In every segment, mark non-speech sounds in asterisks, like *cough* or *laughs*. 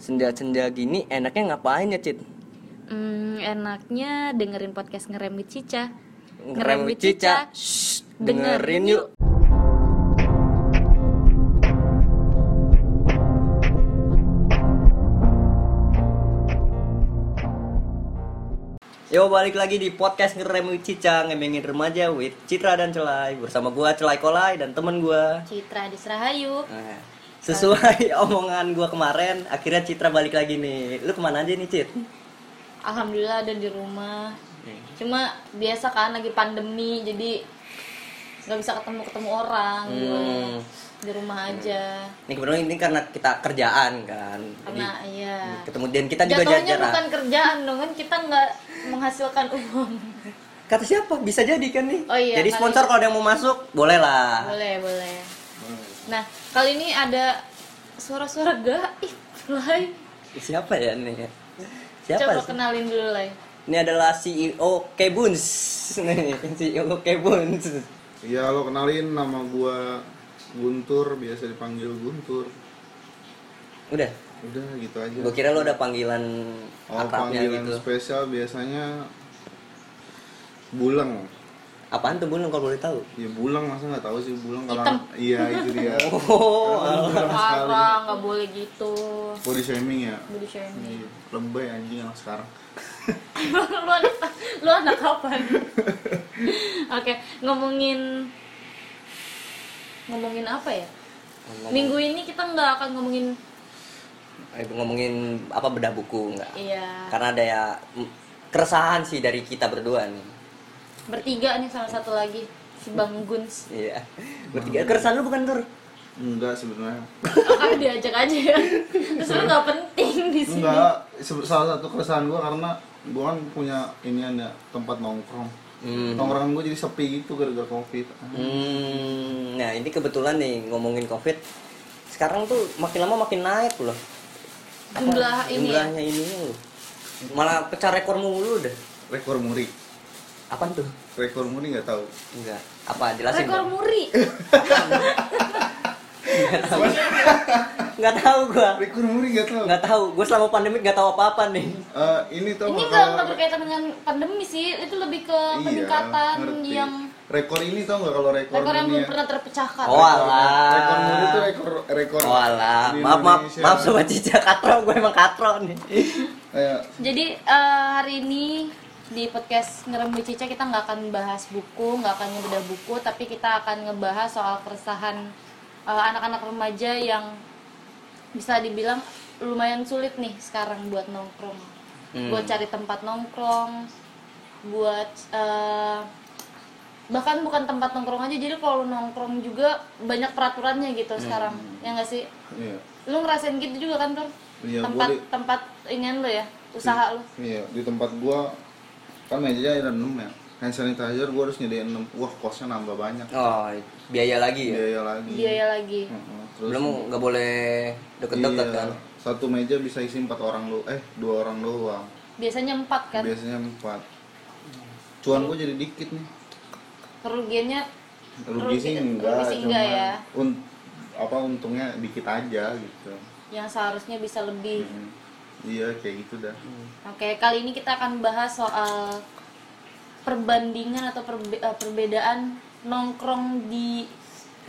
Senja-senja gini enaknya ngapain ya, Cit? Hmm, enaknya dengerin podcast ngerem with Cica. Ngerem with Cica. Shh, dengerin yuk. Yo balik lagi di podcast ngerem with Cica ngemengin remaja with Citra dan Celai bersama gua Celai Kolai dan temen gua. Citra di Serahayu. Nah, sesuai *laughs* omongan gua kemarin, akhirnya Citra balik lagi nih. Lu ke mana aja nih Cit? Alhamdulillah ada di rumah. Cuma biasa kan lagi pandemi jadi nggak bisa ketemu ketemu orang gitu. Hmm. di rumah aja. Ini kebetulan ini karena kita kerjaan kan. Jadi Karena iya. ketemu dan kita juga Jatuhnya jajar. bukan kerjaan dong kan kita nggak menghasilkan uang. Kata siapa? Bisa jadi kan nih. Oh iya, Jadi sponsor ini. kalau ada yang mau masuk, boleh lah. boleh boleh. Nah kali ini ada suara-suara gaib, Lai. Siapa ya nih? Siapa Coba sih? kenalin dulu, Lai. Ini adalah CEO Kebuns. Nih, CEO Kebuns. Iya lo kenalin nama gua Guntur, biasa dipanggil Guntur. Udah. Udah gitu aja. Gue kira lo ada panggilan oh, akrabnya panggilan gitu. spesial biasanya Bulang. Apaan tuh Bun kalau boleh tahu? Ya Bulang masa nggak tahu sih Bulang kalau Hitam. iya itu dia. *laughs* Oh, Bulang. Parah, nggak boleh gitu. Body shaming ya. Body shaming. Iya, lebay anjing anak sekarang. *laughs* lu anak lu anak kapan? *laughs* Oke, ngomongin ngomongin apa ya? Ngomong- Minggu ini kita nggak akan ngomongin Eh, ngomongin apa bedah buku enggak? iya Karena ada ya keresahan sih dari kita berdua nih. Bertiga nih salah satu lagi si Bang Guns. Iya. Bertiga keresahan lu bukan tur? Enggak sebenarnya. Oh, kan diajak aja ya. Terus lu nggak penting di sini. Enggak, salah satu keresahan gua karena gua kan punya ini ada tempat nongkrong. Hmm. Nongkrongan gua jadi sepi gitu gara-gara covid. Hmm, nah ini kebetulan nih ngomongin covid sekarang tuh makin lama makin naik loh Apa, Jumlah ini ya? jumlahnya ini loh malah pecah rekor mulu udah Rekor muri. Apaan tuh? Rekor muri nggak tahu. enggak. Apa? Jelasin Rekor muri. *laughs* nggak tahu. Gua. Rekor muri nggak tahu. nggak tahu. Gua selama pandemi nggak tahu apa apa nih. Eh, ini tuh Ini nggak nggak berkaitan dengan pandemi sih, itu lebih ke peningkatan Iya, ngerti. yang rekor ini tau nggak kalau rekor, rekor yang belum pernah terpecahkan. Oh, alah. Rekor muri itu rekor rekor. oh alah. maaf maaf. Maaf sobat cica. Katro gue emang katro nih. Kayak Jadi eh, hari ini di podcast ngerem Cica kita nggak akan bahas buku, nggak akan ngebedah buku, tapi kita akan ngebahas soal keresahan eh, anak-anak remaja yang bisa dibilang lumayan sulit nih sekarang buat nongkrong, Hmm. buat cari tempat nongkrong, buat eh, bahkan bukan tempat nongkrong aja, jadi kalau nongkrong juga banyak peraturannya gitu sekarang, ya nggak sih? iya. Lu ngerasain gitu juga kan Tur? Iya, tempat di- tempat inian lu ya, usaha lu. Iya, di tempat gua kan mejanya ada 6 ya. Hand sanitizer gua harus nyediain 6. Wah, kosnya nambah banyak. oh biaya lagi ya Biaya lagi. biaya lagi Heeh, Terus belum nggak boleh deket-deket iya, kan Satu meja bisa isi empat orang lu, eh dua orang doang. biasanya empat kan Biasanya empat. Cuan gua jadi dikit nih. kerugiannya Rugi sih enggak, rugi sih enggak ya. un- apa untungnya dikit aja gitu. yang seharusnya bisa lebih Mm. Iya, kayak gitu dah. oke kali ini kita akan bahas soal perbandingan atau perbe- eh, perbedaan nongkrong di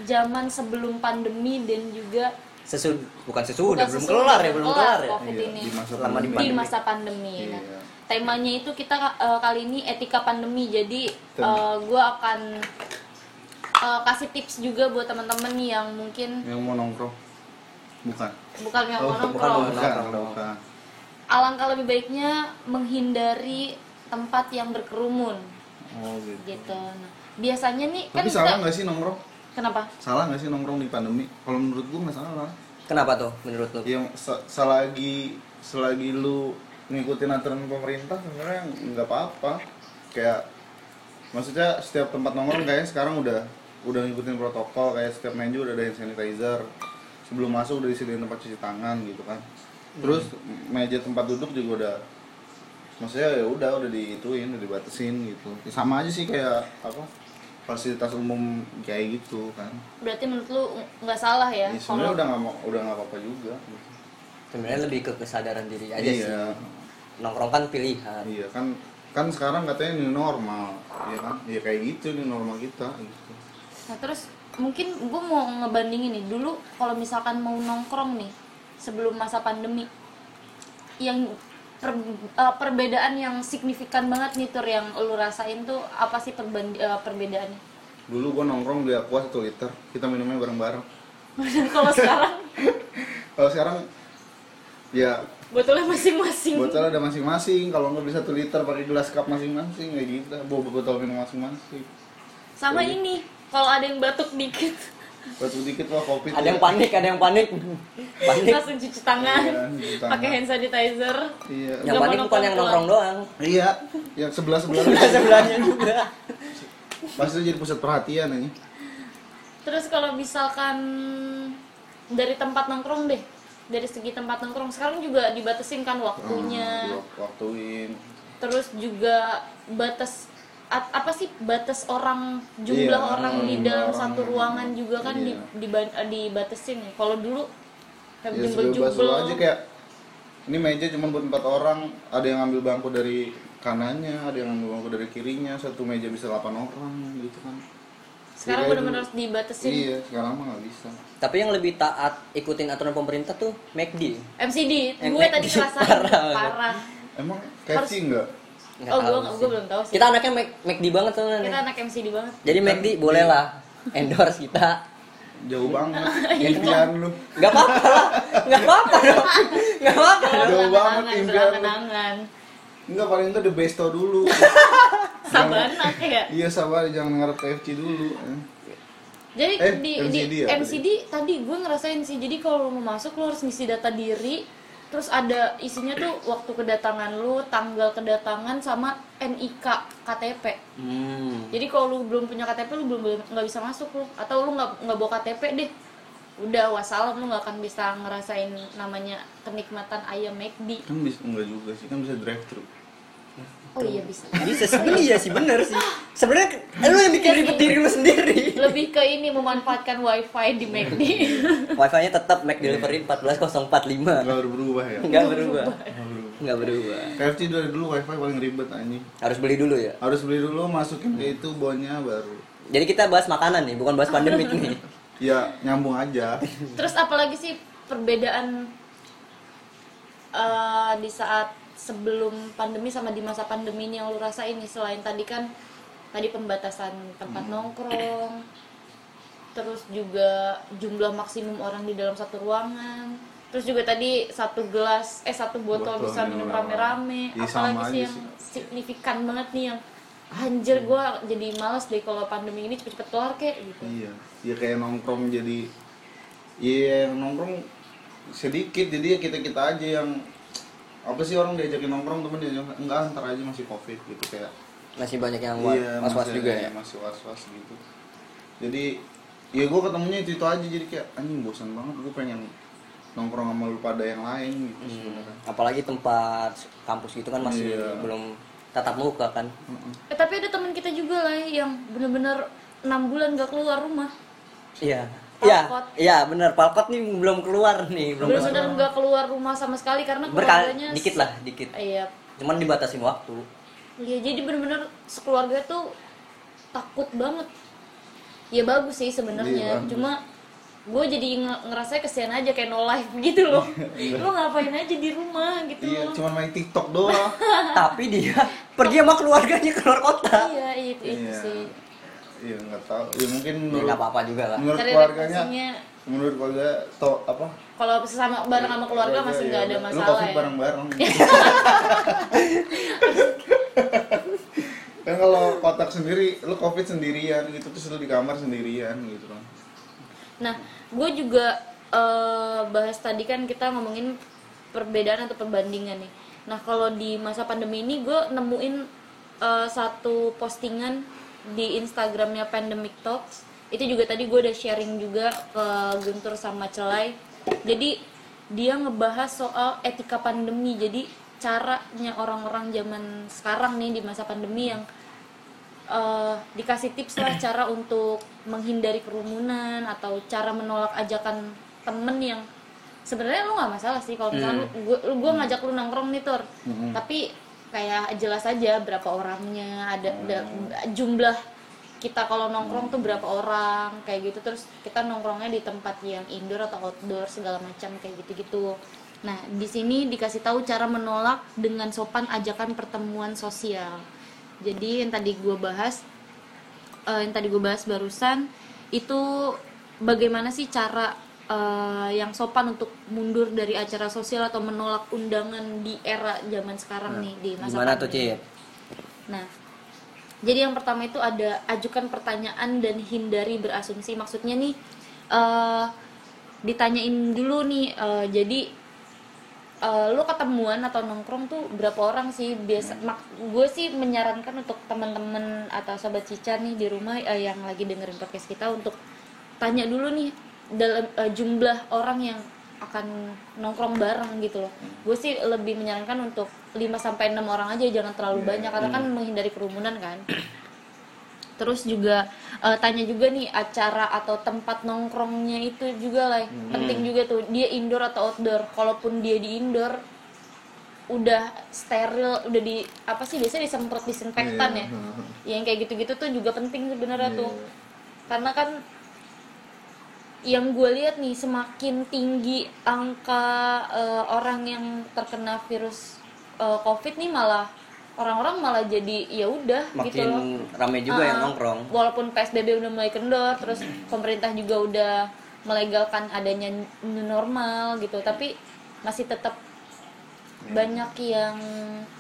zaman sebelum pandemi dan juga Sesud bukan sesudah bukan belum sesudah, kelar ya belum kelar ya covid Iya, ini di masa di pandemi. masa pandemi Nah, Iya. temanya itu kita eh, kali ini etika pandemi jadi Tem- gue akan eh, kasih tips juga buat teman-teman yang mungkin Yang mau nongkrong? Bukan. bukan yang mau Oh, nongkrong bukan, Bukan, nongkrong dong. bukan. Alangkah lebih baiknya menghindari tempat yang berkerumun Oh gitu. gitu nah, biasanya nih kan Tapi salah kita- nggak sih nongkrong? kenapa Salah nggak sih nongkrong di pandemi? Kalau menurut gua nggak salah. kenapa tuh menurut lu Yang se- selagi selagi lu ngikutin aturan pemerintah sebenarnya nggak apa-apa. Kayak maksudnya setiap tempat nongkrong kayaknya sekarang udah udah ngikutin protokol kayak setiap menu udah ada hand sanitizer. Sebelum masuk udah disediain tempat cuci tangan gitu kan. Terus meja tempat duduk juga udah maksudnya ya udah udah diituin udah dibatasin gitu. Ya sama aja sih kayak apa fasilitas umum kayak gitu kan. Berarti menurut lu nggak salah ya ya, sebenarnya udah nggak mau udah nggak apa-apa juga gitu. sebenarnya lebih ke kesadaran diri aja iya. sih. Nongkrong kan pilihan. Iya kan kan sekarang katanya new normal ya kan? Ya kayak gitu new normal kita gitu. Nah terus mungkin gue mau ngebandingin nih dulu kalau misalkan mau nongkrong nih sebelum masa pandemi. Yang per- eh, perbedaan yang signifikan banget nih tur yang lu rasain tuh apa sih perband- eh, perbedaannya? dulu gua nongkrong di aqua satu liter kita minumnya bareng-bareng. *laughs* Kalau sekarang? *laughs* Kalau sekarang ya. Botolnya masing-masing. botol ada masing-masing kalau nggak bisa satu liter pakai gelas cup masing-masing kayak gitu. Bawa botol minum masing-masing. Sama ini kalau ada yang batuk dikit batu dikit wah kopi ada yang panik ada yang panik. Panik. Langsung cuci tangan, Iya, cuci tangan. pakai hand sanitizer. iya. Yang panik bukan yang nongkrong doang. Iya yang sebelah sebelah sebelahnya juga. Pasti jadi pusat perhatian ini. Terus kalau misalkan dari tempat nongkrong deh, dari segi tempat nongkrong sekarang juga dibatasin kan waktunya. Hmm, waktuin Terus juga batas at- apa sih batas orang jumlah Iya, orang di dalam orang. satu ruangan juga kan di, Iya. diba- dibatasin ya. Kalau dulu kayak ya lu aja kayak ini meja cuma buat empat orang ada yang ngambil bangku dari kanannya ada yang ngambil bangku dari kirinya satu meja bisa 8 orang gitu kan Sekarang benar-benar harus dibatasin. iya sekarang mah nggak bisa tapi yang lebih taat ikutin aturan pemerintah tuh McD MCD, gue tadi ngerasain *laughs* parah. parah. emang KFC enggak Nggak Oh, gua belum tahu sih. kita anaknya Mac- McD banget tuh Kita anak MCD banget. jadi McD boleh lah. Endorse kita. Jauh banget. *laughs* Iya. impian lu. Nggak apa-apa lah. Nggak apa-apa dong. Nggak apa-apa Jauh banget impian lu. enggak paling enggak the besto dulu. *laughs* Sabanak ya. iya sabar. Jangan ngarep KFC dulu. Jadi Eh, di, MCD di ya MCD tadi gue ngerasain sih. Jadi kalau mau masuk lu harus ngisi data diri. Terus ada isinya tuh waktu kedatangan lu, tanggal kedatangan sama NIK KTP. hmm. Jadi kalau lu belum punya KTP lu belum nggak bisa masuk lu atau lu nggak nggak bawa KTP deh. Udah wassalam lu nggak akan bisa ngerasain namanya kenikmatan ayam McD. kan bisa enggak juga sih kan bisa drive thru Oh iya bisa. bisa sih iya sih bener sih. Sebenarnya lu yang bikin ribet diri lu sendiri. Lebih ke ini memanfaatkan wifi di McD. *laughs* wifi nya tetap Mac Delivery 14045 enggak berubah ya? Nggak berubah. Nggak berubah. nggak berubah. KFC dari dulu wifi paling ribet anjing. Harus beli dulu ya? Harus beli dulu masukin ke itu bonnya baru. Jadi kita bahas makanan nih bukan bahas pandemik nih. *laughs* Ya nyambung aja. Terus apalagi sih perbedaan eh, di saat sebelum pandemi sama di masa pandemi ini yang lu rasain nih selain tadi kan tadi pembatasan tempat nongkrong, terus juga jumlah maksimum orang di dalam satu ruangan, terus juga tadi satu gelas eh satu botol, Botol bisa minum rame-rame, sama apalagi sih yang sih. signifikan banget nih yang anjir gua jadi males deh kalau pandemi ini cepet-cepet kelar kayak gitu. iya ya kayak nongkrong jadi iya nongkrong sedikit jadi ya kita kita aja yang apa sih orang diajakin nongkrong temen dia enggak ntar aja masih covid gitu kayak masih banyak yang iya, was was juga ya? masih was was gitu. Jadi ya gue ketemunya itu itu aja jadi kayak anjing bosan banget gue pengen nongkrong sama lu pada yang lain gitu sebenarnya. apalagi tempat kampus gitu kan masih Iya. belum tatap muka kan? Heeh. Eh, tapi ada teman kita juga lah yang bener-bener enam bulan gak keluar rumah. Iya iya Palkot. iya bener. Palkot nih belum keluar nih belum bener-bener nggak keluar rumah sama sekali karena berkali keluarganya dikit lah dikit. Iya. Cuman dibatasin waktu. Iya jadi bener-bener sekeluarga tuh takut banget. Ya bagus sih Iya, sebenarnya bagus. cuma gue jadi nge- ngerasa kesian aja kayak no life *laughs* gitu loh. Lu ngapain aja di rumah gitu iya loh. cuma main tiktok doang. *laughs* Tapi dia pergi sama keluarganya keluar kota. Iya itu itu Iya. sih iya nggak tahu. Ya mungkin ya menurut nggak apa-apa juga lah. menurut Cari keluarganya menurut keluarga to apa? Kalau sesama bareng sama keluarga masih nggak ada ya, masalah lu covid ya. bareng bareng *laughs* kan kalau kotak sendiri lu covid sendirian gitu terus lu di kamar sendirian gitu kan. Nah, gue juga eh, bahas tadi kan kita ngomongin perbedaan atau perbandingan nih. Nah, kalau di masa pandemi ini gue nemuin eh, satu postingan di Instagramnya Pandemic Talks. Itu juga tadi gue udah sharing juga ke Guntur sama Celai. Jadi dia ngebahas soal etika pandemi. Jadi caranya orang-orang zaman sekarang nih di masa pandemi yang eh, dikasih tips lah *clears throat* cara untuk menghindari kerumunan atau cara menolak ajakan temen yang sebenarnya lu nggak masalah sih kalau misalnya gua, lu- gua ngajak lu nongkrong nih tur Hmm. tapi kayak jelas aja berapa orangnya ada, ada jumlah kita kalau nongkrong tuh berapa orang kayak gitu. Terus kita nongkrongnya di tempat yang indoor atau outdoor segala macam kayak gitu-gitu. Nah di sini dikasih tahu cara menolak dengan sopan ajakan pertemuan sosial. Jadi yang tadi gua bahas eh, yang tadi gue bahas barusan itu bagaimana sih cara eh, yang sopan untuk mundur dari acara sosial atau menolak undangan di era zaman sekarang nih di masa Gimana tuh. Cip? Nah, jadi yang pertama itu ada ajukan pertanyaan dan hindari berasumsi. Maksudnya nih eh ditanyain dulu nih eh, jadi eh, lu ketemuan atau nongkrong tuh berapa orang sih biasa mak gue sih menyarankan untuk teman-teman atau sobat Cica nih di rumah eh, yang lagi dengerin podcast kita untuk tanya dulu nih dalam eh, jumlah orang yang akan nongkrong bareng gitu loh. Gue sih lebih menyarankan untuk 5 sampai 6 orang aja jangan terlalu banyak karena kan menghindari kerumunan kan. *clears throat* Terus juga eh, tanya juga nih acara atau tempat nongkrongnya itu juga lah penting juga tuh dia indoor atau outdoor. Kalaupun dia di indoor udah steril, udah di apa sih biasanya disemprot disinfektan ya. Yang kayak gitu-gitu tuh juga penting sebenarnya tuh. Karena kan yang gue lihat nih semakin tinggi angka eh, orang yang terkena virus eh, covid nih malah orang-orang malah jadi ya udah gitu loh. rame juga yang Ah, nongkrong. walaupun psbb udah mulai kendor terus pemerintah juga udah melegalkan adanya new normal gitu tapi masih tetap banyak yang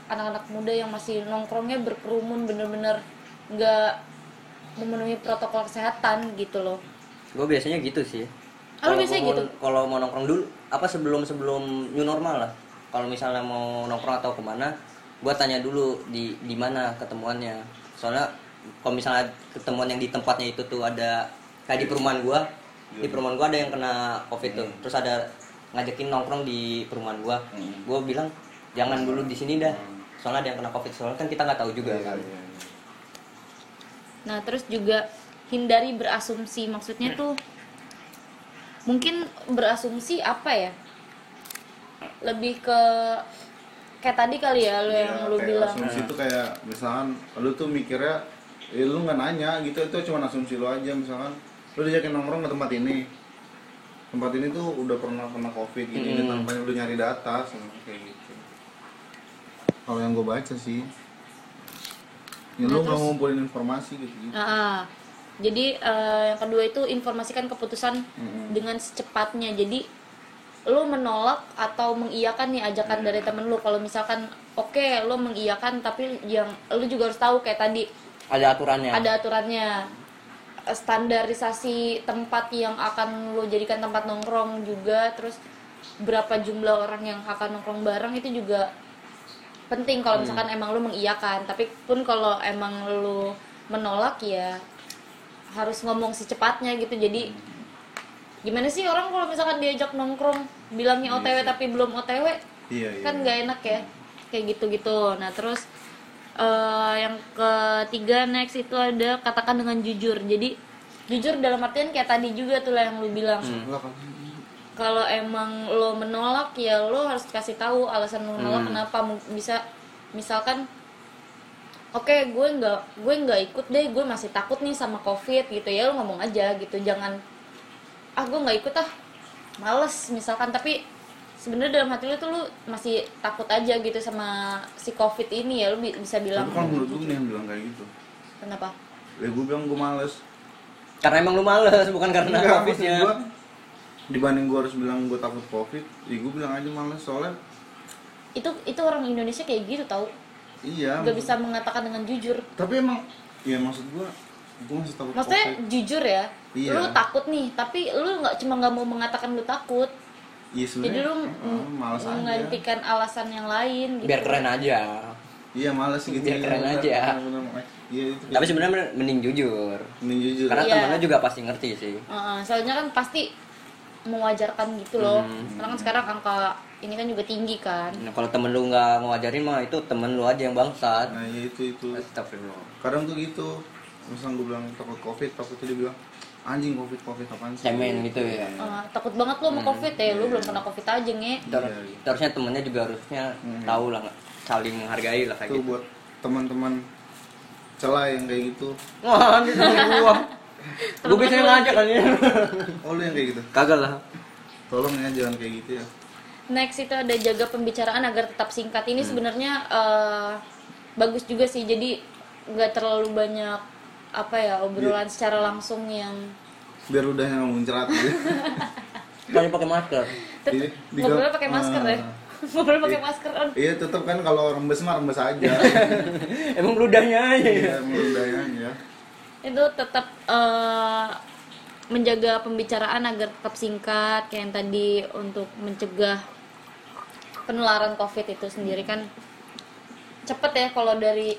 anak-anak muda yang masih nongkrongnya berkerumun bener-bener nggak memenuhi protokol kesehatan gitu loh Gue biasanya gitu sih. Lu Kalau biasanya gitu? Kalau mau nongkrong dulu, apa sebelum sebelum new normal lah. Kalau misalnya mau nongkrong atau ke mana, gue tanya dulu di di mana ketemuannya. Soalnya kalau misalnya ketemuan yang di tempatnya itu tuh ada kayak di perumahan gua, di perumahan gua ada yang kena covid tuh. Terus ada ngajakin nongkrong di perumahan gua. Gua bilang jangan dulu di sini dah. Soalnya ada yang kena covid. Soalnya kan kita nggak tahu juga kan. Nah, terus juga hindari berasumsi. Maksudnya tuh mungkin berasumsi apa ya? Lebih ke kayak tadi kali ya lo yang Iya, lu kayak bilang. asumsi itu kayak misalkan lu tuh mikirnya ya lu nggak nanya gitu itu cuma asumsi lu aja misalkan lu diajakin nongkrong ke tempat ini tempat ini tuh udah pernah kena covid ini Hmm. tampaknya udah nyari data sama kayak gitu kalau yang gue baca sih ya Nah, lu nggak terus- ngumpulin informasi gitu, gitu. Ah. Jadi eh, yang kedua itu informasikan keputusan Mm-mm. dengan secepatnya. Jadi lu menolak atau mengiyakan nih ajakan dari temen lu. Kalau misalkan oke lu mengiyakan tapi yang lu juga harus tahu kayak tadi Ada aturannya. ada aturannya standarisasi tempat yang akan lo jadikan tempat nongkrong juga terus berapa jumlah orang yang akan nongkrong bareng itu juga penting kalau misalkan emang lo mengiyakan tapi pun kalau emang lo menolak ya harus ngomong secepatnya gitu. Jadi gimana sih orang kalau misalkan diajak nongkrong bilangnya OTW tapi belum OTW iya iya. kan nggak enak ya kayak gitu gitu nah terus eh, yang ketiga next itu ada katakan dengan jujur. Jadi jujur dalam artian kayak tadi juga tuh lah yang lu bilang. Kan. kalau emang lo menolak ya lo harus kasih tahu alasan lo menolak kenapa. Mu- bisa misalkan oke gue nggak gue nggak ikut deh gue masih takut nih sama covid gitu ya lo ngomong aja gitu jangan ah gue nggak ikut ah males misalkan tapi sebenarnya dalam hati lo tuh lo masih takut aja gitu sama si covid ini ya lo bi- bisa bilang. tapi kalau menurut gue nih yang bilang kayak gitu. Kenapa? Ya gue bilang gue males. Karena emang lu males, bukan karena Enggak, covidnya. gua, dibanding gue harus bilang gue takut covid ya gue bilang aja males soalnya itu itu orang Indonesia kayak gitu tau iya nggak bisa mengatakan dengan jujur tapi emang ya maksud gue gue masih takut maksudnya covid jujur ya Iya. lu takut nih tapi lu nggak cuma nggak mau mengatakan lu takut iya jadi lu uh, males aja menggantikan alasan yang lain gitu Biar keren aja. iya males gitu Biar keren aja. bener, bener. iya itu Tapi sebenarnya mending jujur. ini jujur Karena Iya. temennya juga pasti ngerti sih. Heeh, soalnya kan pasti mewajarkan gitu loh. Hmm. karena kan sekarang angka ini kan juga tinggi kan. Nah, kalau temen lu nggak ngajarin mah itu temen lu aja yang bangsat. nah iya itu itu. Astagfirullah. kadang tuh gitu. Misalnya gue bilang takut covid takut dia bilang anjing covid covid apaan sih? Cemen gitu ya. Eh, takut banget lu sama covid ya lu belum kena covid aja nge. Ter- Iya, iya. terusnya temennya juga harusnya Hmm. tahu lah saling menghargai lah kayak itu gitu. buat teman-teman celah yang kayak gitu. Wah gua gua biasanya ngajak kan ya. Oh lu yang kayak gitu? Kagak lah. Tolong ya jangan kayak gitu ya. Next itu ada jaga pembicaraan agar tetap singkat. Ini sebenarnya eh, bagus juga sih. Jadi nggak terlalu banyak apa ya obrolan secara langsung yang biar udahnya nggak muncrat gitu. *laughs* Kali pakai masker. Tet- Di- di- ngobrolnya pakai masker ya? Ah. *laughs* ngobrol pakai masker on iya tetap kan kalau rembes mah rembes aja. *laughs* Emang ludahnya aja ya iya emang udahnya aja itu tetap eh, menjaga pembicaraan agar tetap singkat kayak yang tadi untuk mencegah penularan covid itu sendiri kan cepet ya kalau dari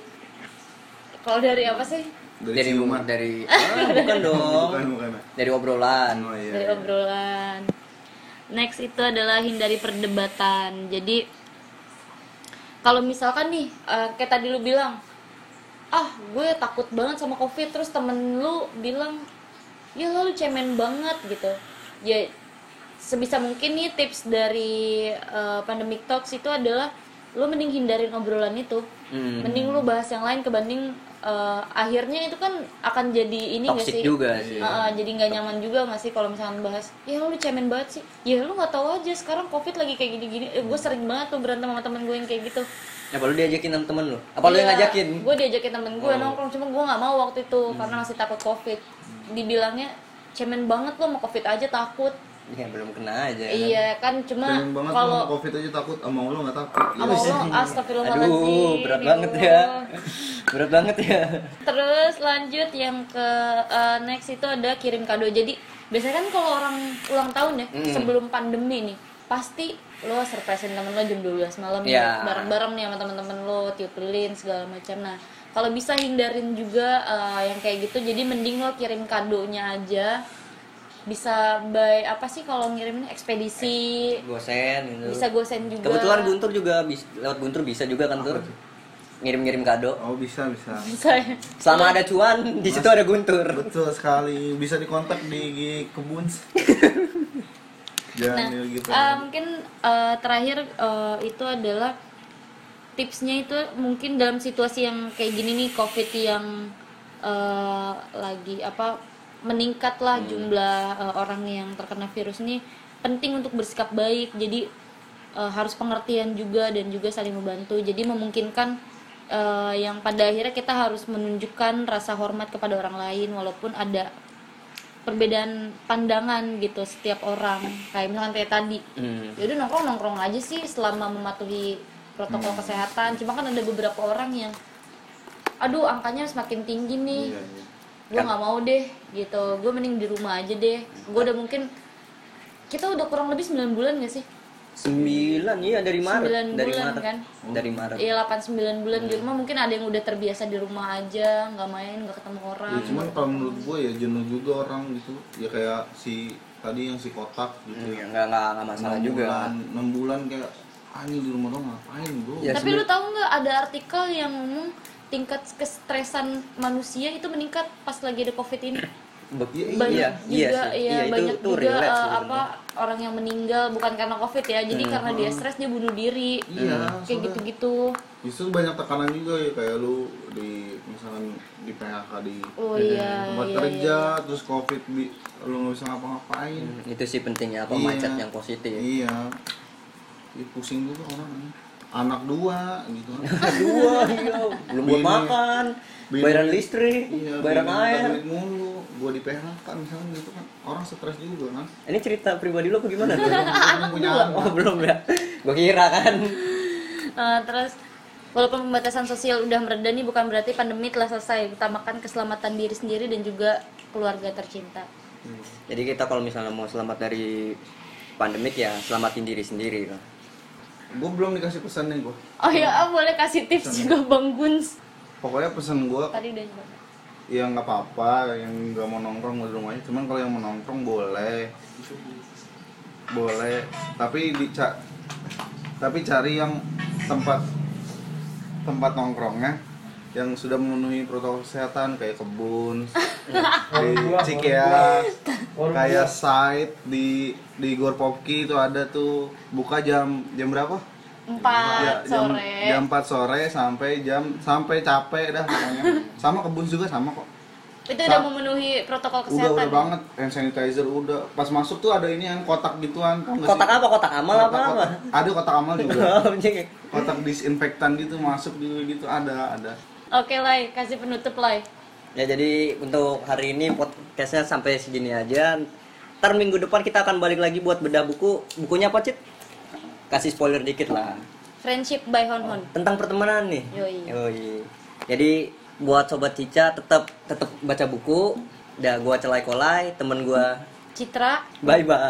kalau dari apa sih? Dari, dari ciuman dari ah, bukan dong. Bukan bukan. Dari obrolan. Oh, iya, dari iya. obrolan. Next itu adalah hindari perdebatan. Jadi kalau misalkan nih eh, kayak tadi lu bilang ah gue takut banget sama covid. Terus temen lu bilang ya lu cemen banget gitu. Ya sebisa mungkin nih tips dari eh, pandemic talks itu adalah lu mending hindarin obrolan itu. Hmm. mending lu bahas yang lain kebanding eh, akhirnya itu kan akan jadi ini gak toxic sih? juga sih. Ah, jadi nggak nyaman juga nggak sih kalau misalnya bahas ya lu cemen banget sih. Ya lu nggak tahu aja sekarang covid lagi kayak gini-gini. Eh, gue sering banget tuh berantem sama temen gue yang kayak gitu apa lu diajakin sama temen lu? Apa lu yang ngajakin? gue diajakin temen gue Oh. nongkrong cuma gue nggak mau waktu itu karena masih takut covid. Dibilangnya cemen banget lo sama covid aja takut. Ya belum kena aja kan. iya kan cuma kalau covid aja takut sama lu nggak takut. Sama Iya. Allah astagfirullahaladzim. Aduh berat banget ya. Berat banget ya. Terus lanjut yang ke uh, next itu ada kirim kado. Jadi biasanya kan kalau orang ulang tahun ya Mm. sebelum pandemi nih pasti lo surprisein temen lo jam 12 malam Ya. ya. bareng-bareng nih sama temen-temen lo tiup lilin segala macam. Nah kalau bisa hindarin juga uh, yang kayak gitu. Jadi mending lo kirim kadonya aja. Bisa by apa sih kalau ngirimin ekspedisi gosen gitu bisa gosen juga. kebetulan Guntur juga bis- lewat Guntur bisa juga kan tur ngirim-ngirim kado oh bisa bisa bisa ya. selama ada cuan di situ ada Guntur betul sekali bisa dikontak di kebun *laughs* Nah, gitu. eh, mungkin eh, terakhir eh, itu adalah tipsnya itu mungkin dalam situasi yang kayak gini nih covid yang eh, lagi apa meningkat lah jumlah eh, orang yang terkena virus ini penting untuk bersikap baik. Jadi eh, harus pengertian juga dan juga saling membantu. Jadi memungkinkan eh, yang pada akhirnya kita harus menunjukkan rasa hormat kepada orang lain walaupun ada perbedaan pandangan gitu setiap orang. Kayak misalkan kayak tadi. Hmm. yaudah nongkrong nongkrong aja sih selama mematuhi protokol kesehatan. Cuma kan ada beberapa orang yang aduh angkanya semakin tinggi nih. Iya, iya. gue nggak mau deh gitu. Gue mending di rumah aja deh. Gue udah mungkin kita udah kurang lebih 9 bulan gak sih sembilan iya dari Maret. Sembilan dari bulan, Maret. kan? dari Maret. Iya 8 9 bulan di rumah. Mungkin ada yang udah terbiasa di rumah aja nggak main nggak ketemu orang. Ya, cuman kalau menurut gue ya jenuh juga orang gitu. Ya kayak si tadi yang si kotak gitu. Hmm, nggak nggak nggak masalah Enam juga. bulan, enam bulan kayak ah ini di rumah dong ngapain bro? Ya, Tapi lu tahu nggak ada artikel yang ngomong tingkat kestresan manusia itu meningkat pas lagi ada covid ini. Iya, Banyak iya juga, iya sih iya, iya itu banyak juga relate eh, apa orang yang meninggal bukan karena covid ya, jadi karena dia stres dia bunuh diri. iya Kayak soalnya gitu-gitu. justru banyak tekanan juga ya kayak lu di misalkan di PHK di Oh iya, tempat iya, kerja iya. terus covid bi- lu nggak bisa ngapa-ngapain Hmm, itu sih pentingnya apa Iya. mindset yang positif iya ya, pusing juga orang anak dua gitu. *laughs* Dua iya. Belum buat makan. bini- bayaran listrik iya bayaran air. duit mulu. Gua di PHK misalnya gitu kan. Orang stres juga kan. Ini cerita pribadi lo apa gimana? Belum punya *laughs* oh belum ya. Gue kira kan. Eh, terus walaupun pembatasan sosial udah mereda nih bukan berarti pandemi telah selesai. Utamakan keselamatan diri sendiri dan juga keluarga tercinta. jadi kita kalau misalnya mau selamat dari pandemik ya selamatin diri sendiri kan gua belum dikasih pesan nih gua. Oh ya, ah, boleh kasih tips juga Bang Guns. pokoknya pesan gua Tadi udah juga. ya nggak apa-apa yang nggak mau nongkrong di rumahnya cuman kalau yang mau nongkrong boleh. Boleh. Tapi di tapi cari yang tempat tempat nongkrongnya yang sudah memenuhi protokol kesehatan kayak kebun *laughs* di Cikeas kayak site di di Gor Popki itu ada tuh buka jam jam berapa? empat Ya, jam, sore jam 4 sore sampai jam sampai capek dah pokoknya. *laughs* Sama kebun juga sama kok. itu udah memenuhi protokol Udah kesehatan udah banget hand sanitizer udah. Pas masuk tuh ada ini yang kotak gituan. kotak sih? apa kotak amal apa Kotak- apa kotak- Ada kotak amal *laughs* juga. Oh, kotak disinfektan gitu masuk juga gitu ada ada. Oke Lai. Kasih penutup Lai. Ya jadi untuk hari ini podcastnya sampai segini aja. Ntar minggu depan kita akan balik lagi buat bedah buku. Bukunya apa cit? Kasih spoiler dikit lah. Friendship by Hon Hon. Tentang pertemanan nih. Yoi. Yoi. jadi buat sobat cica tetap tetap baca buku. Udah gua celai kolai temen gua Citra. Bye bye